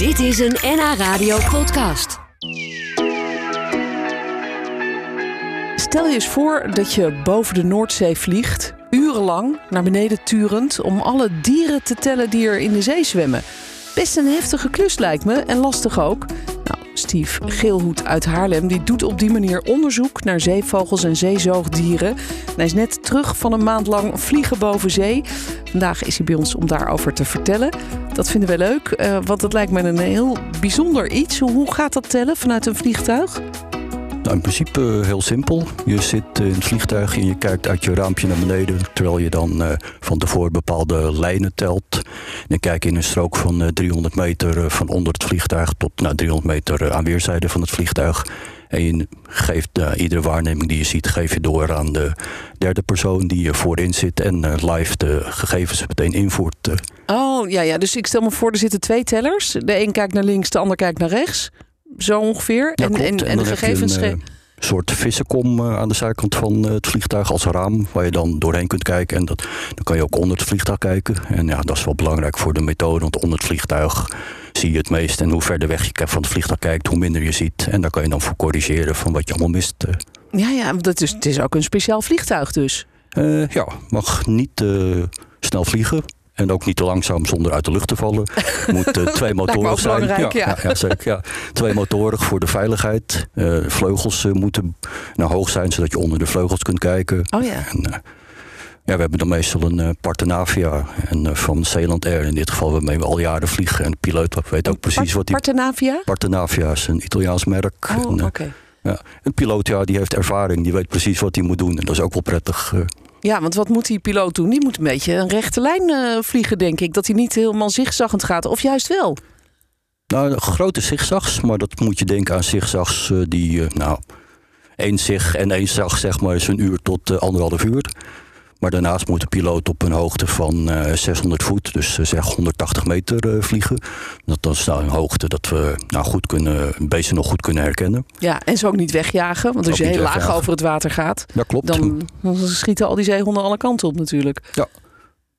Dit is een NH Radio podcast. Stel je eens voor dat je boven de Noordzee vliegt, urenlang naar beneden turend, om alle dieren te tellen die er in de zee zwemmen. Best een heftige klus lijkt me en lastig ook. Steve Geelhoed uit Haarlem die doet op die manier onderzoek naar zeevogels en zeezoogdieren. En hij is net terug van een maand lang vliegen boven zee. Vandaag is hij bij ons om daarover te vertellen. Dat vinden wij leuk, eh, want het lijkt me een heel bijzonder iets. Hoe gaat dat tellen vanuit een vliegtuig? In principe uh, heel simpel. Je zit in het vliegtuig en je kijkt uit je raampje naar beneden. Terwijl je dan uh, van tevoren bepaalde lijnen telt. Dan kijk je in een strook van uh, 300 meter van onder het vliegtuig tot nou, 300 meter aan weerszijden van het vliegtuig. En je geeft iedere waarneming die je ziet, geef je door aan de derde persoon die je voorin zit en live de gegevens meteen invoert. Oh ja, ja, dus ik stel me voor, er zitten twee tellers. De een kijkt naar links, de ander kijkt naar rechts zo ongeveer. Ja, en, en, en, en de gegevens. heb je een uh, soort vissenkom uh, aan de zijkant van uh, het vliegtuig als raam, waar je dan doorheen kunt kijken. En dat, dan kan je ook onder het vliegtuig kijken. En ja, dat is wel belangrijk voor de methode, want onder het vliegtuig zie je het meest. En hoe verder weg je van het vliegtuig kijkt, hoe minder je ziet. En daar kan je dan voor corrigeren van wat je allemaal mist. Ja, ja, dat is, het is ook een speciaal vliegtuig dus. ja, mag niet snel vliegen. En ook niet te langzaam zonder uit de lucht te vallen. Moet uh, twee motoren zijn. Ja, ja. Ja, ja, zeker. Twee motoren voor de veiligheid. Uh, vleugels uh, moeten nou, hoog zijn, zodat je onder de vleugels kunt kijken. Oh ja. En, ja, we hebben dan meestal een Partenavia en van Zeeland Air in dit geval, waarmee we al jaren vliegen. En de piloot weet ook precies Part, wat die. Partenavia? Partenavia is een Italiaans merk. Oh, oké. Okay. Ja, een piloot ja, die heeft ervaring, die weet precies wat hij moet doen. En dat is ook wel prettig. Ja, want wat moet die piloot doen? Die moet een beetje een rechte lijn uh, vliegen, denk ik. Dat hij niet helemaal zigzaggend gaat, of juist wel? Nou, grote zigzags, maar dat moet je denken aan zigzags uh, die, uh, nou, één zig en één zag, zeg maar, is een uur tot anderhalf uur. Maar daarnaast moet de piloot op een hoogte van 600 voet, dus zeg 180 meter vliegen. Dat is nou een hoogte dat we nou, goed kunnen, een beetje nog goed kunnen herkennen. Ja, en ze ook niet wegjagen, want als Ook je heel laag over het water gaat, klopt. dan, dan schieten al die zeehonden alle kanten op natuurlijk. Ja.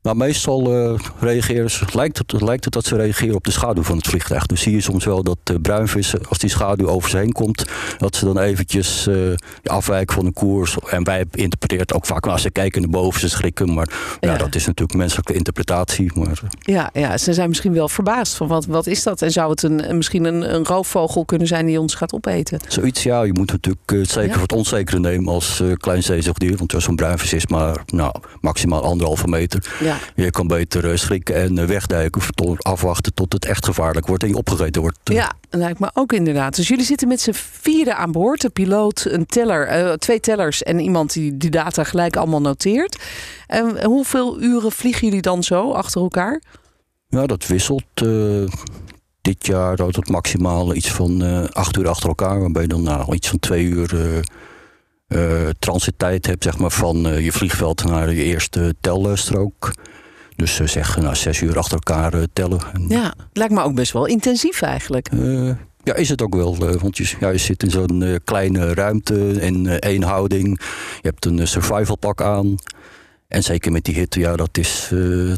Nou, meestal uh, reageren ze, lijkt het, lijkt het dat ze reageren op de schaduw van het vliegtuig. Dus zie je soms wel dat uh, bruinvissen, als die schaduw over ze heen komt, dat ze dan eventjes uh, afwijken van de koers. En wij interpreteren ook vaak, als ze kijken naar boven, ze schrikken. Maar ja. ja dat is natuurlijk menselijke interpretatie. Maar, ja, ja, ze zijn misschien wel verbaasd van wat, wat is dat? En zou het een, misschien een, een roofvogel kunnen zijn die ons gaat opeten? Zoiets, ja. Je moet natuurlijk het zeker ja. voor het onzekere nemen als klein zeezoogdier. Want zo'n bruinvis is maar nou, maximaal anderhalve meter. Ja. Je kan beter schrikken en wegduiken, afwachten tot het echt gevaarlijk wordt en je opgegeten wordt. Ja, lijkt me ook inderdaad. Dus jullie zitten met z'n vieren aan boord. De piloot, een teller, uh, twee tellers en iemand die die data gelijk allemaal noteert. En hoeveel uren vliegen jullie dan zo achter elkaar? Ja, dat wisselt. Uh, dit jaar het maximaal iets van uh, acht uur achter elkaar, waarbij je dan nou, iets van twee uur transittijd hebt, zeg maar, van uh, je vliegveld naar je eerste telstrook. Dus zeg, nou, zes uur achter elkaar tellen. Ja, lijkt me ook best wel intensief eigenlijk. ja, is het ook wel. want je, ja, je zit in zo'n kleine ruimte in één houding. Je hebt een survival pak aan. En zeker met die hitte, ja, dat is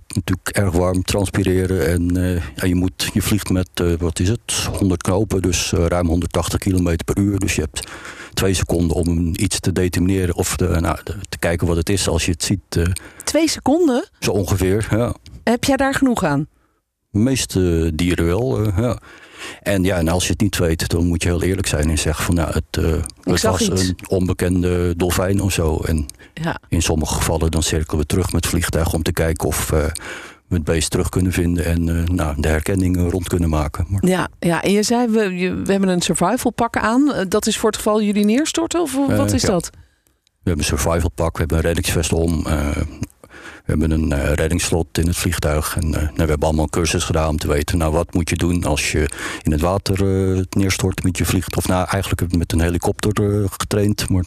natuurlijk erg warm, transpireren. En ja, je, moet, je vliegt met, wat is het, 100 knopen, dus ruim 180 km per uur. Dus je hebt twee seconden om iets te determineren of de, nou, te kijken wat het is als je het ziet. Uh, twee seconden? Zo ongeveer, ja. Heb jij daar genoeg aan? De meeste dieren wel, uh, ja. En ja, en als je het niet weet, dan moet je heel eerlijk zijn en zeggen van nou, het, uh, het was iets. een onbekende dolfijn of zo. En ja. in sommige gevallen dan cirkelen we terug met het vliegtuig om te kijken of het beest terug kunnen vinden en uh, nou, de herkenning rond kunnen maken. Maar... Ja, ja, en je zei, we, we hebben een survival pak aan. Dat is voor het geval jullie neerstorten of wat is ja. dat? We hebben een survival pak, we hebben een reddingsvest om. We hebben een uh, reddingsslot in het vliegtuig. En uh, nou, we hebben allemaal een cursus gedaan om te weten... nou, wat moet je doen als je in het water uh, neerstort met je vliegtuig. Of nou, eigenlijk met een helikopter getraind. Maar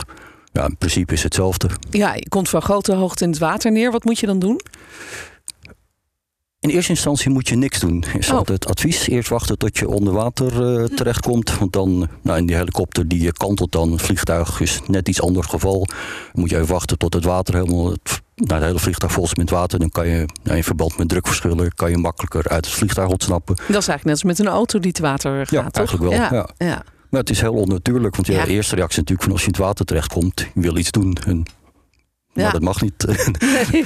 ja, in principe is het hetzelfde. Ja, je komt van grote hoogte in het water neer. Wat moet je dan doen? In eerste instantie moet je niks doen. Is Oh. altijd advies. Eerst wachten tot je onder water eh, terechtkomt. Want dan, nou, in die helikopter die kantelt dan. Het vliegtuig is net iets ander geval. Dan moet je even wachten tot het water helemaal... Het, nou, het hele vliegtuig vol is met water. Dan kan je nou, in verband met drukverschillen... kan je makkelijker uit het vliegtuig ontsnappen. Dat is eigenlijk net als met een auto die te water gaat, Ja, toch? eigenlijk wel, Ja, ja. ja. Maar het is heel onnatuurlijk. Want Ja. de eerste reactie is natuurlijk van als je in het water terechtkomt... je wil iets doen. En, Ja. Maar dat mag niet.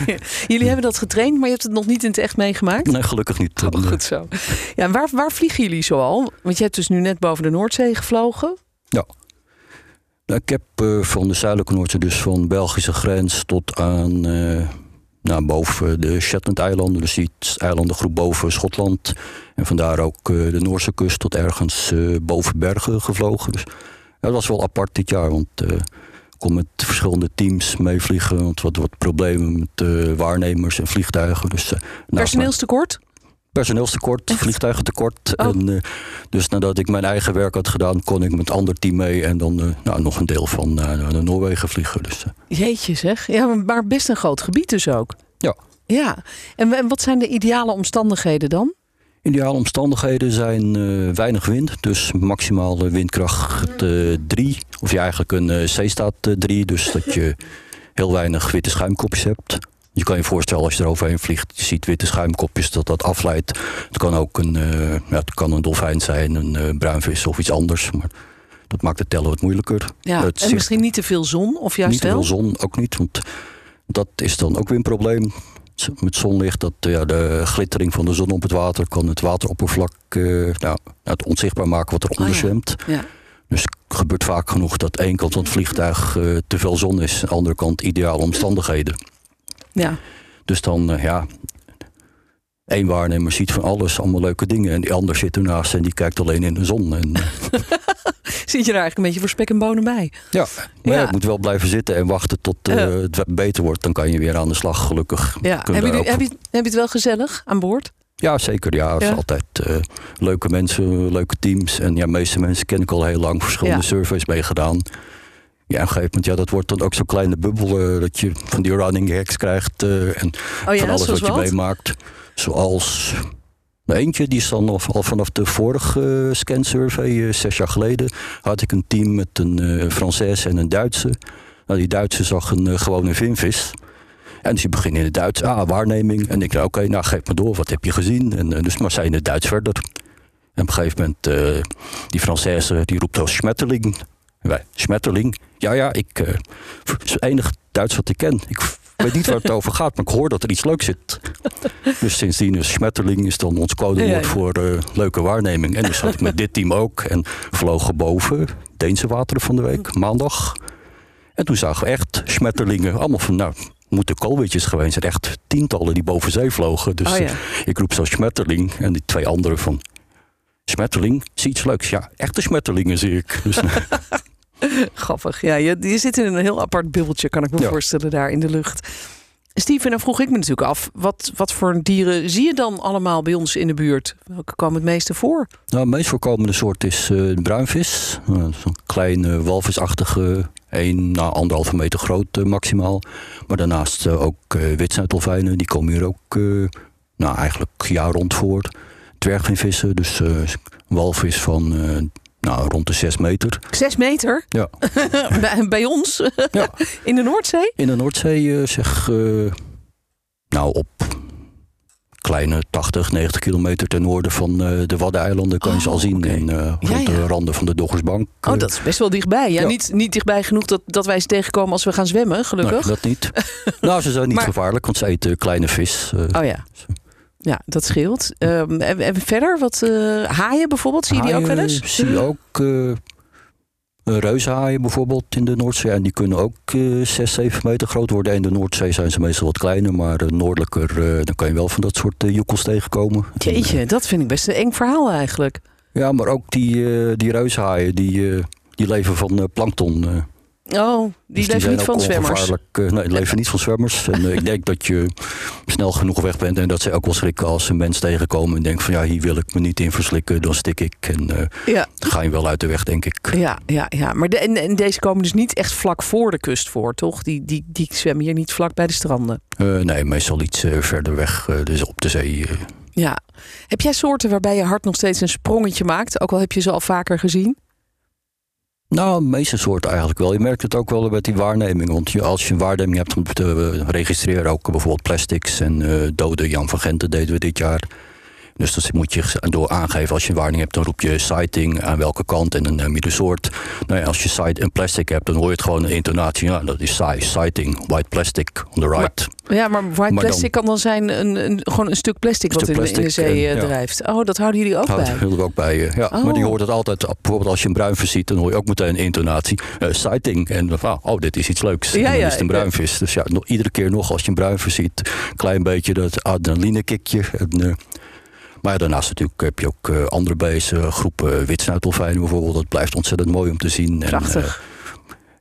Jullie hebben dat getraind, maar je hebt het nog niet in het echt meegemaakt? nee, gelukkig niet. Oh, goed zo. Ja, waar, waar vliegen jullie zoal? Want je hebt dus nu net boven de Noordzee gevlogen. Nou, ik heb eh, van de zuidelijke Noordzee, dus van Belgische grens tot aan eh, nou, boven de Shetland-eilanden, dus die eilandengroep boven Schotland. En vandaar ook eh, de Noorse kust tot ergens boven Bergen gevlogen. Dus ja, dat was wel apart dit jaar, want kon met verschillende teams meevliegen. Want wat wat problemen met eh, waarnemers en vliegtuigen. Dus, eh, mijn- Personeelstekort? personeelstekort, Echt? vliegtuigentekort. Oh. En, eh, dus nadat ik mijn eigen werk had gedaan, kon ik met een ander team mee en dan nou, nog een deel van eh, naar Noorwegen vliegen. Dus, Jeetje zeg. Ja, maar best een groot gebied dus ook. Ja. Ja. En, en wat zijn de ideale omstandigheden dan? Ideale omstandigheden zijn eh, weinig wind, dus maximaal eh, windkracht 3. of je eigenlijk een eh, zeestaat 3, dus dat je heel weinig witte schuimkopjes hebt. Je kan je voorstellen als je er overheen vliegt, je ziet witte schuimkopjes, dat dat afleidt. Het kan ook een, eh, ja, het kan een dolfijn zijn, een eh, bruinvis of iets anders. Maar dat maakt het tellen wat moeilijker. Ja. Het en zicht- misschien niet te veel zon, of juist niet te wel? veel zon, ook niet. Want dat is dan ook weer een probleem. Met zonlicht, dat eh, ja, de glittering van de zon op het water kan het wateroppervlak eh, nou, het onzichtbaar maken wat eronder Oh ja. zwemt. Ja. Dus het gebeurt vaak genoeg dat één kant van het vliegtuig eh, te veel zon is, aan de andere kant ideale omstandigheden. ja. Dus dan, ja, één waarnemer ziet van alles, allemaal leuke dingen. En die ander zit ernaast en die kijkt alleen in de zon. En, Zit je er eigenlijk een beetje voor spek en bonen bij? ja, maar ja. Je moet wel blijven zitten en wachten tot eh, het beter wordt. Dan kan je weer aan de slag, gelukkig. Ja. Heb je, daar ook- heb, je, heb je het wel gezellig aan boord? Ja, zeker. Ja, het is Ja. altijd eh, leuke mensen, leuke teams. En ja, de meeste mensen ken ik al heel lang. Verschillende Ja. surveys meegedaan. Ja, op een gegeven moment, ja, dat wordt dan ook zo'n kleine bubbel. eh, dat je van die running hacks krijgt. en Oh ja, van alles wat je wat? meemaakt. Zoals... eentje, die is dan al, vanaf de vorige scansurvey, eh, zes jaar geleden... had ik een team met een eh Française en een Duitse. Nou, die Duitse zag een eh, gewone vinvis... En je begint in het Duits, ah, waarneming. En ik dacht, oké, nou geef me door, wat heb je gezien? En dus maar zij in het Duits verder. En op een gegeven moment, die Française, die roept al Schmetterling. Wij, Schmetterling? Ja, ja, ik, het is het enige Duits wat ik ken. Ik weet niet waar het over gaat, maar ik hoor dat er iets leuks zit. Dus sindsdien is Schmetterling is dan ons codewoord voor eh, leuke waarneming. En dus zat ik met dit team ook en vlogen boven Deense wateren van de week, maandag. En toen zagen we echt Schmetterlingen, allemaal van, nou, moeten koolwitjes geweest zijn. Echt tientallen die boven zee vlogen. Dus Oh ja. eh, ik roep zo Schmetterling en die twee anderen van... Schmetterling, zie iets leuks. Ja, echte Schmetterlingen zie ik. Dus, Grappig. Ja, je, je zit in een heel apart bubbeltje, kan ik me Ja. voorstellen, daar in de lucht. Steven, dan vroeg ik me natuurlijk af, wat, wat voor dieren zie je dan allemaal bij ons in de buurt? Welke komen het meeste voor? Nou, de meest voorkomende soort is eh, de bruinvis. Uh, Zo'n kleine walvisachtige, 1 na anderhalve meter groot eh, maximaal. Maar daarnaast eh, ook uh, witzuidolfijnen, die komen hier ook eh, nou, eigenlijk jaar rond voor. Dwergvinvissen, dus eh, een walvis van eh, nou, rond de 6 meter. Zes meter? Ja. bij, bij ons? Ja. in de Noordzee? In de Noordzee eh, zeg, eh, nou op kleine 80, 90 kilometer ten noorden van eh, de Waddeneilanden kan je ze al Oh, zien. En, rond Ja, ja. de randen van de Doggersbank. Oh, dat is best wel dichtbij. Ja, Ja. Niet, niet dichtbij genoeg dat, dat wij ze tegenkomen als we gaan zwemmen, gelukkig. Nee, dat niet. nou, ze zijn niet Maar- gevaarlijk, want ze eten kleine vis. Oh ja. Ja, dat scheelt. Ehm, en, en verder, wat eh, haaien bijvoorbeeld, zie je die ook wel eens? Zie je ook eh reuzenhaaien bijvoorbeeld in de Noordzee. En die kunnen ook eh 6, 7 meter groot worden. In de Noordzee zijn ze meestal wat kleiner. Maar eh, noordelijker, dan kan je wel van dat soort joekels tegenkomen. En, Jeetje, dat vind ik best een eng verhaal eigenlijk. ja, maar ook die, die reuzenhaaien, die, die leven van plankton. Oh, die Dus leven niet van zwemmers. eh, nee, die leven niet van zwemmers. En eh, ik denk dat je snel genoeg weg bent en dat ze ook wel schrikken als ze een mens tegenkomen en denken van ja, hier wil ik me niet in verslikken, dan stik ik. En eh, Ja, dan ga je wel uit de weg, denk ik. ja, ja. ja. Maar de, en, en deze komen dus niet echt vlak voor de kust voor, toch? Die, die, die zwemmen hier niet vlak bij de stranden. Nee, meestal iets verder weg, dus op de zee. Ja. Heb jij soorten waarbij je hart nog steeds een sprongetje maakt? Ook al heb je ze al vaker gezien? Nou, meeste soorten eigenlijk wel. Je merkt het ook wel met die waarneming. Want als je een waarneming hebt om te eh, registreren, ook bijvoorbeeld plastics en eh dode Jan van Genten deden we dit jaar. Dus dat moet je door aangeven. Als je een waarneming hebt, dan roep je sighting aan welke kant en dan neem je de soort. Nou ja, als je sight een plastic hebt, dan hoor je het gewoon een intonatie. Ja, dat is sight, sighting, white plastic on the right. Ja, maar white Maar dan- plastic kan dan zijn een, een, gewoon een stuk plastic wat stuk in, de- in de plastic, zee en, eh, ja. drijft. Oh, dat houden jullie ook bij. heel er ook bij. eh, ja. Oh. Maar die hoort het altijd. Bijvoorbeeld als je een bruinvis ziet, dan hoor je ook meteen een intonatie. eh, sighting. En van, oh, dit is iets leuks. Ja, en dan ja, is het een bruinvis. Dus ja, nog, iedere keer nog als je een bruinvis ziet, klein beetje dat adrenaline-kickje. En, maar ja, daarnaast natuurlijk heb je ook eh, andere beesten, groepen witsnuitdolfijnen bijvoorbeeld. Dat blijft ontzettend mooi om te zien. En, Prachtig.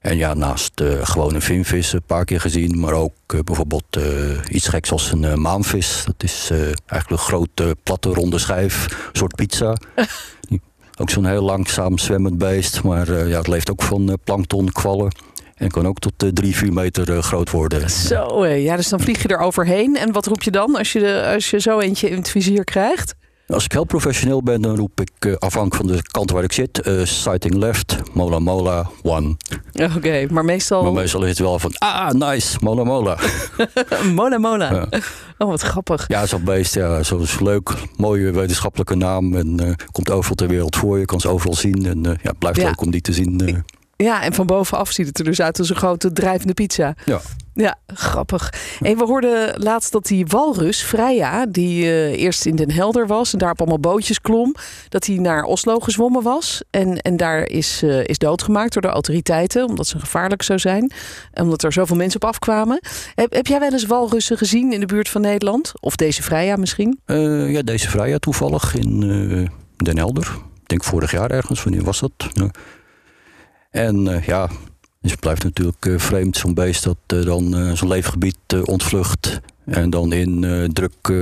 eh, en ja, naast eh, gewone vinvissen een paar keer gezien, maar ook eh, bijvoorbeeld eh, iets geks als een eh, maanvis. Dat is eh, eigenlijk een grote, platte, ronde schijf, een soort pizza. ook zo'n heel langzaam zwemmend beest, maar eh, ja, het leeft ook van eh, plankton, kwallen. En kan ook tot eh, drie, vier meter eh, groot worden. Zo, ja, dus dan vlieg je er overheen. En wat roep je dan als je, de, als je zo eentje in het vizier krijgt? Als ik heel professioneel ben, dan roep ik eh, afhankelijk van de kant waar ik zit, sighting left, mola mola, one. Oké, maar meestal Maar meestal is het wel van, ah, nice, mola mola. Mona. Ja. Oh, wat grappig. Ja, zo'n beest, ja, zo is leuk. Mooie wetenschappelijke naam. En komt overal ter wereld voor. Je kan ze overal zien. En ja, het blijft Ja. leuk om die te zien. Ja, en van bovenaf ziet het er dus uit als een grote drijvende pizza. ja. Ja, grappig. En we hoorden laatst dat die walrus, Freya, die eh, eerst in Den Helder was en daar op allemaal bootjes klom, dat hij naar Oslo gezwommen was. En, en daar is, eh, is doodgemaakt door de autoriteiten, omdat ze gevaarlijk zou zijn. En omdat er zoveel mensen op afkwamen. Heb, heb jij wel eens walrussen gezien in de buurt van Nederland? Of deze Freya misschien? Eh, ja, deze vrijheid toevallig in Den Helder. Ik denk vorig jaar ergens. Wanneer was dat? Ja. En eh, ja, dus het blijft natuurlijk eh, vreemd. Zo'n beest dat eh, dan zo'n leefgebied ontvlucht. En dan in druk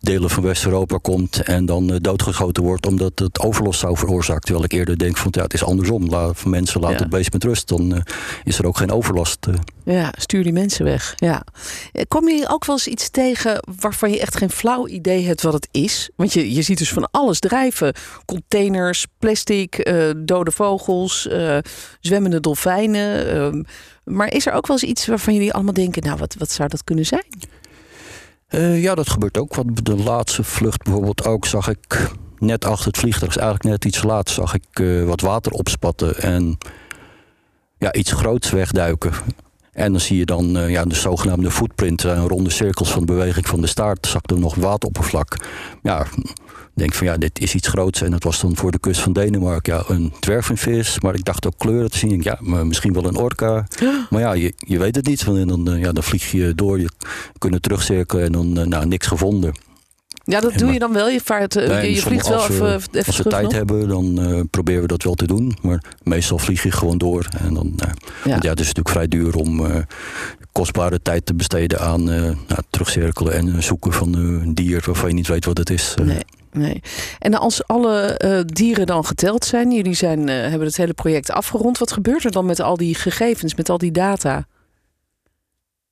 delen van West-Europa komt. En dan eh, doodgeschoten wordt omdat het overlast zou veroorzaken. Terwijl ik eerder denk van ja, het is andersom. Laat, mensen laten Ja. het beest met rust. Dan eh, is er ook geen overlast. eh. Ja, stuur die mensen weg. Ja. Kom je ook wel eens iets tegen waarvan je echt geen flauw idee hebt wat het is? Want je, je ziet dus van alles drijven. Containers, plastic, dode vogels, zwemmende dolfijnen. ehm. maar is er ook wel eens iets waarvan jullie allemaal denken... nou, wat, wat zou dat kunnen zijn? Eh, ja, dat gebeurt ook. Want de laatste vlucht bijvoorbeeld ook zag ik net achter het vliegtuig, eigenlijk net iets laat, zag ik eh, wat water opspatten en ja, iets groots wegduiken. En dan zie je dan eh, ja, de zogenaamde footprint, eh, ronde cirkels van de beweging van de staart, zag er nog wateroppervlak. Ja, denk van ja, dit is iets groots. En dat was dan voor de kust van Denemarken ja, een dwergvinvis. Maar ik dacht ook kleuren te zien. Ja, misschien wel een orka. Maar ja, je, je weet het niet. Want dan, eh, ja, dan vlieg je door. Je kunt terugcirkelen en dan eh, nou, niks gevonden. Ja, dat En doe maar- je dan wel. Je, vaart, eh, Nee, je, sommige- vliegt wel als we- even, even Als we tijd nog. hebben, dan proberen we dat wel te doen. Maar meestal vlieg je gewoon door. En dan, Ja. Want ja, het is natuurlijk vrij duur om kostbare tijd te besteden aan nou, terugcirkelen en zoeken van een dier waarvan je niet weet wat het is. Nee, nee. En als alle eh, dieren dan geteld zijn, jullie zijn, eh, hebben het hele project afgerond. Wat gebeurt er dan met al die gegevens, met al die data?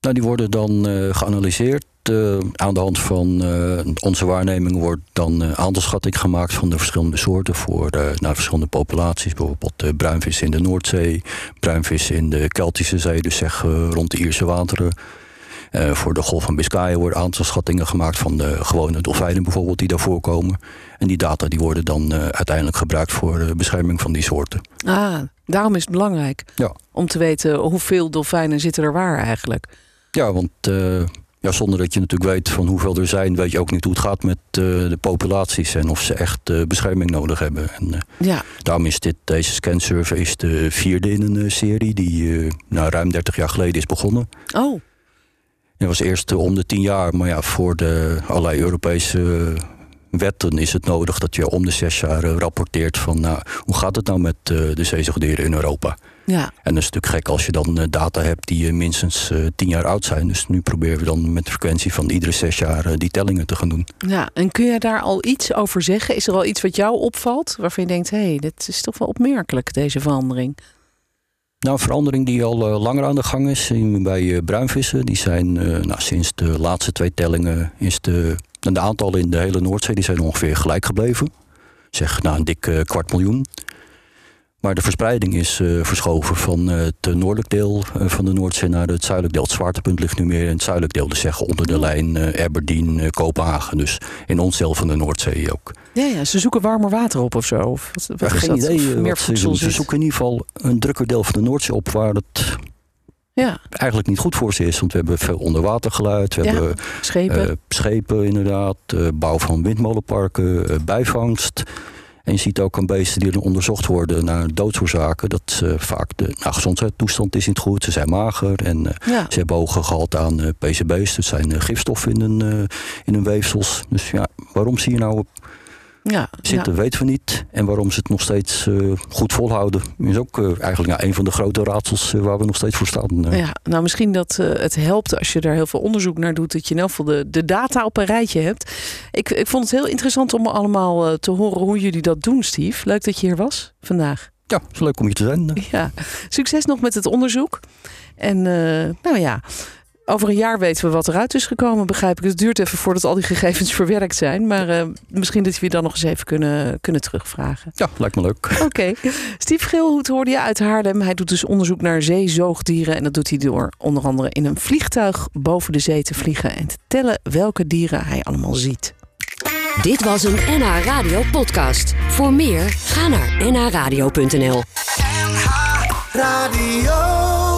Nou, die worden dan eh, geanalyseerd. Aan de hand van onze waarneming wordt dan eh aantalschatting gemaakt van de verschillende soorten voor naar verschillende populaties. Bijvoorbeeld bruinvis in de Noordzee, bruinvis in de Keltische Zee, dus zeg rond de Ierse wateren. Eh, voor de Golf van Biscayen worden aantalschattingen gemaakt van de gewone dolfijnen bijvoorbeeld die daar voorkomen. En die data die worden dan eh, uiteindelijk gebruikt voor de bescherming van die soorten. Ah, daarom is het belangrijk Ja. om te weten hoeveel dolfijnen zitten er waar eigenlijk. Ja, want eh, ja, zonder dat je natuurlijk weet van hoeveel er zijn, weet je ook niet hoe het gaat met de populaties en of ze echt bescherming nodig hebben. En Ja, daarom is dit, deze scansurvey is de vierde in een serie die nou, ruim 30 jaar geleden is begonnen. oh, Het was eerst eh, om de tien jaar, maar ja, voor de allerlei Europese wetten is het nodig dat je om de zes jaar rapporteert van nou, hoe gaat het nou met de zeezoogdieren in Europa. Ja. En dat is natuurlijk gek als je dan data hebt die minstens tien jaar oud zijn. Dus nu proberen we dan met de frequentie van iedere zes jaar die tellingen te gaan doen. Ja, en kun je daar al iets over zeggen? Is er al iets wat jou opvalt waarvan je denkt, hé, hey, dit is toch wel opmerkelijk, deze verandering? Nou, verandering die al uh, langer aan de gang is bij uh, bruinvissen. Die zijn nou, sinds de laatste twee tellingen is de, de aantallen in de hele Noordzee die zijn ongeveer gelijk gebleven. Zeg nou een dik kwart miljoen. Maar de verspreiding is uh, verschoven van uh, het noordelijk deel uh, van de Noordzee naar het zuidelijk deel. Het zwaartepunt ligt nu meer in het zuidelijk deel, dus zeggen onder de lijn Aberdeen, Kopenhagen. Dus in ons deel van de Noordzee ook. Ja, ja, ze zoeken warmer water op of zo? Of wat, wat ja, geen idee. meer ze, zoeken in ieder geval een drukker deel van de Noordzee op waar het ja. eigenlijk niet goed voor ze is. Want we hebben veel onderwatergeluid, we ja, hebben schepen. schepen inderdaad, bouw van windmolenparken, bijvangst. En je ziet ook aan beesten die onderzocht worden naar doodsoorzaken, dat uh, vaak de nou, gezondheidstoestand is niet goed. Ze zijn mager en uh, ja. ze hebben hoge gehalte aan uh, PCB's. Dat zijn gifstoffen in hun, in hun weefsels. Dus ja, waarom zie je nou ja, zitten, ja. weten we niet. En waarom ze het nog steeds uh, goed volhouden, is ook uh, eigenlijk nou, een van de grote raadsels uh, waar we nog steeds voor staan. Ja, nou misschien dat het helpt als je daar heel veel onderzoek naar doet, dat je in elk geval de, de data op een rijtje hebt. Ik, ik vond het heel interessant om allemaal te horen hoe jullie dat doen, Steve. Leuk dat je hier was vandaag. Ja, het is leuk om hier te zijn. Ja, succes nog met het onderzoek. En nou ja, over een jaar weten we wat eruit is gekomen, begrijp ik. Het duurt even voordat al die gegevens verwerkt zijn. Maar uh, misschien dat we je dan nog eens even kunnen, kunnen terugvragen. Ja, lijkt me leuk. Oké. Okay. Steve Geelhoed hoorde je uit Haarlem. Hij doet dus onderzoek naar zeezoogdieren. En dat doet hij door onder andere in een vliegtuig boven de zee te vliegen... en te tellen welke dieren hij allemaal ziet. Dit was een NH Radio podcast. Voor meer, ga naar nhradio.nl NH Radio